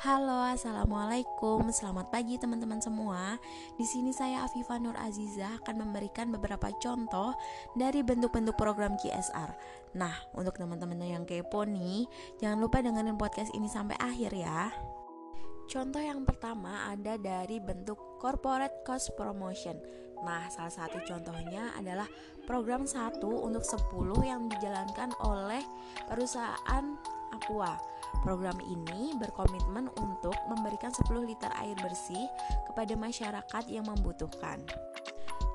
Halo, assalamualaikum, selamat pagi teman-teman semua. Di sini saya Afifa Nur Aziza akan memberikan beberapa contoh dari bentuk-bentuk program CSR. Nah, untuk teman-teman yang kepo nih, jangan lupa dengerin podcast ini sampai akhir ya. Contoh yang pertama ada dari bentuk corporate cost promotion. Nah, salah satu contohnya adalah program 1 untuk 10 yang dijalankan oleh perusahaan Aqua. Program ini berkomitmen untuk memberikan 10 liter air bersih kepada masyarakat yang membutuhkan.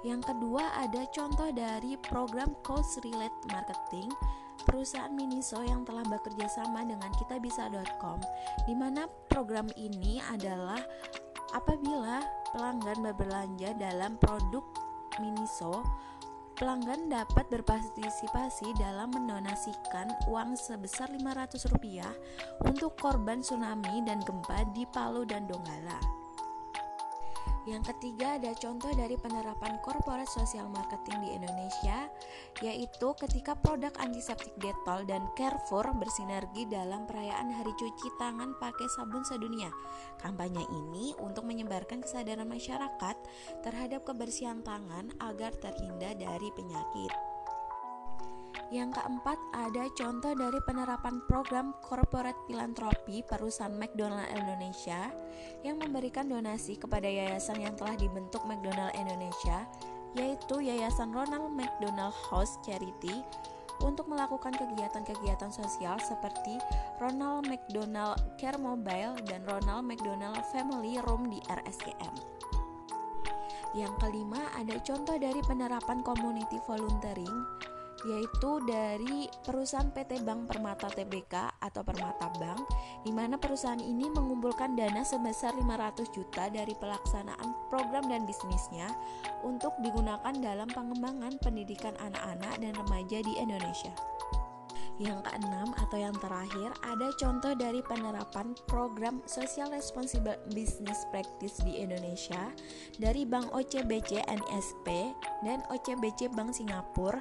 Yang kedua ada contoh dari program Cost Relate Marketing perusahaan Miniso yang telah bekerja sama dengan kitabisa.com di mana program ini adalah apabila pelanggan berbelanja dalam produk Miniso Pelanggan dapat berpartisipasi dalam mendonasikan uang sebesar Rp500 untuk korban tsunami dan gempa di Palu dan Donggala. Yang ketiga ada contoh dari penerapan corporate social marketing di Indonesia yaitu ketika produk antiseptik Dettol dan Carrefour bersinergi dalam perayaan Hari Cuci Tangan pakai sabun sedunia. Kampanye ini untuk menyebarkan kesadaran masyarakat terhadap kebersihan tangan agar terhindar dari penyakit. Yang keempat, ada contoh dari penerapan program corporate filantropi perusahaan McDonald Indonesia yang memberikan donasi kepada yayasan yang telah dibentuk McDonald Indonesia, yaitu Yayasan Ronald McDonald House Charity untuk melakukan kegiatan-kegiatan sosial seperti Ronald McDonald Care Mobile dan Ronald McDonald Family Room di RSCM. Yang kelima, ada contoh dari penerapan community volunteering yaitu dari perusahaan PT Bank Permata Tbk atau Permata Bank di mana perusahaan ini mengumpulkan dana sebesar 500 juta dari pelaksanaan program dan bisnisnya untuk digunakan dalam pengembangan pendidikan anak-anak dan remaja di Indonesia. Yang keenam atau yang terakhir ada contoh dari penerapan program Social Responsible Business Practice di Indonesia dari Bank OCBC NSP dan OCBC Bank Singapura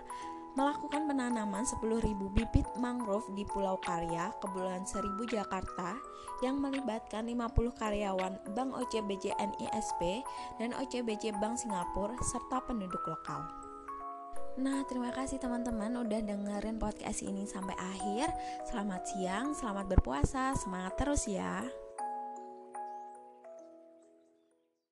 melakukan penanaman 10.000 bibit mangrove di Pulau Karya, Kepulauan Seribu, Jakarta yang melibatkan 50 karyawan Bank OCBC NISP dan OCBC Bank Singapura serta penduduk lokal. Nah, terima kasih teman-teman udah dengerin podcast ini sampai akhir. Selamat siang, selamat berpuasa, semangat terus ya.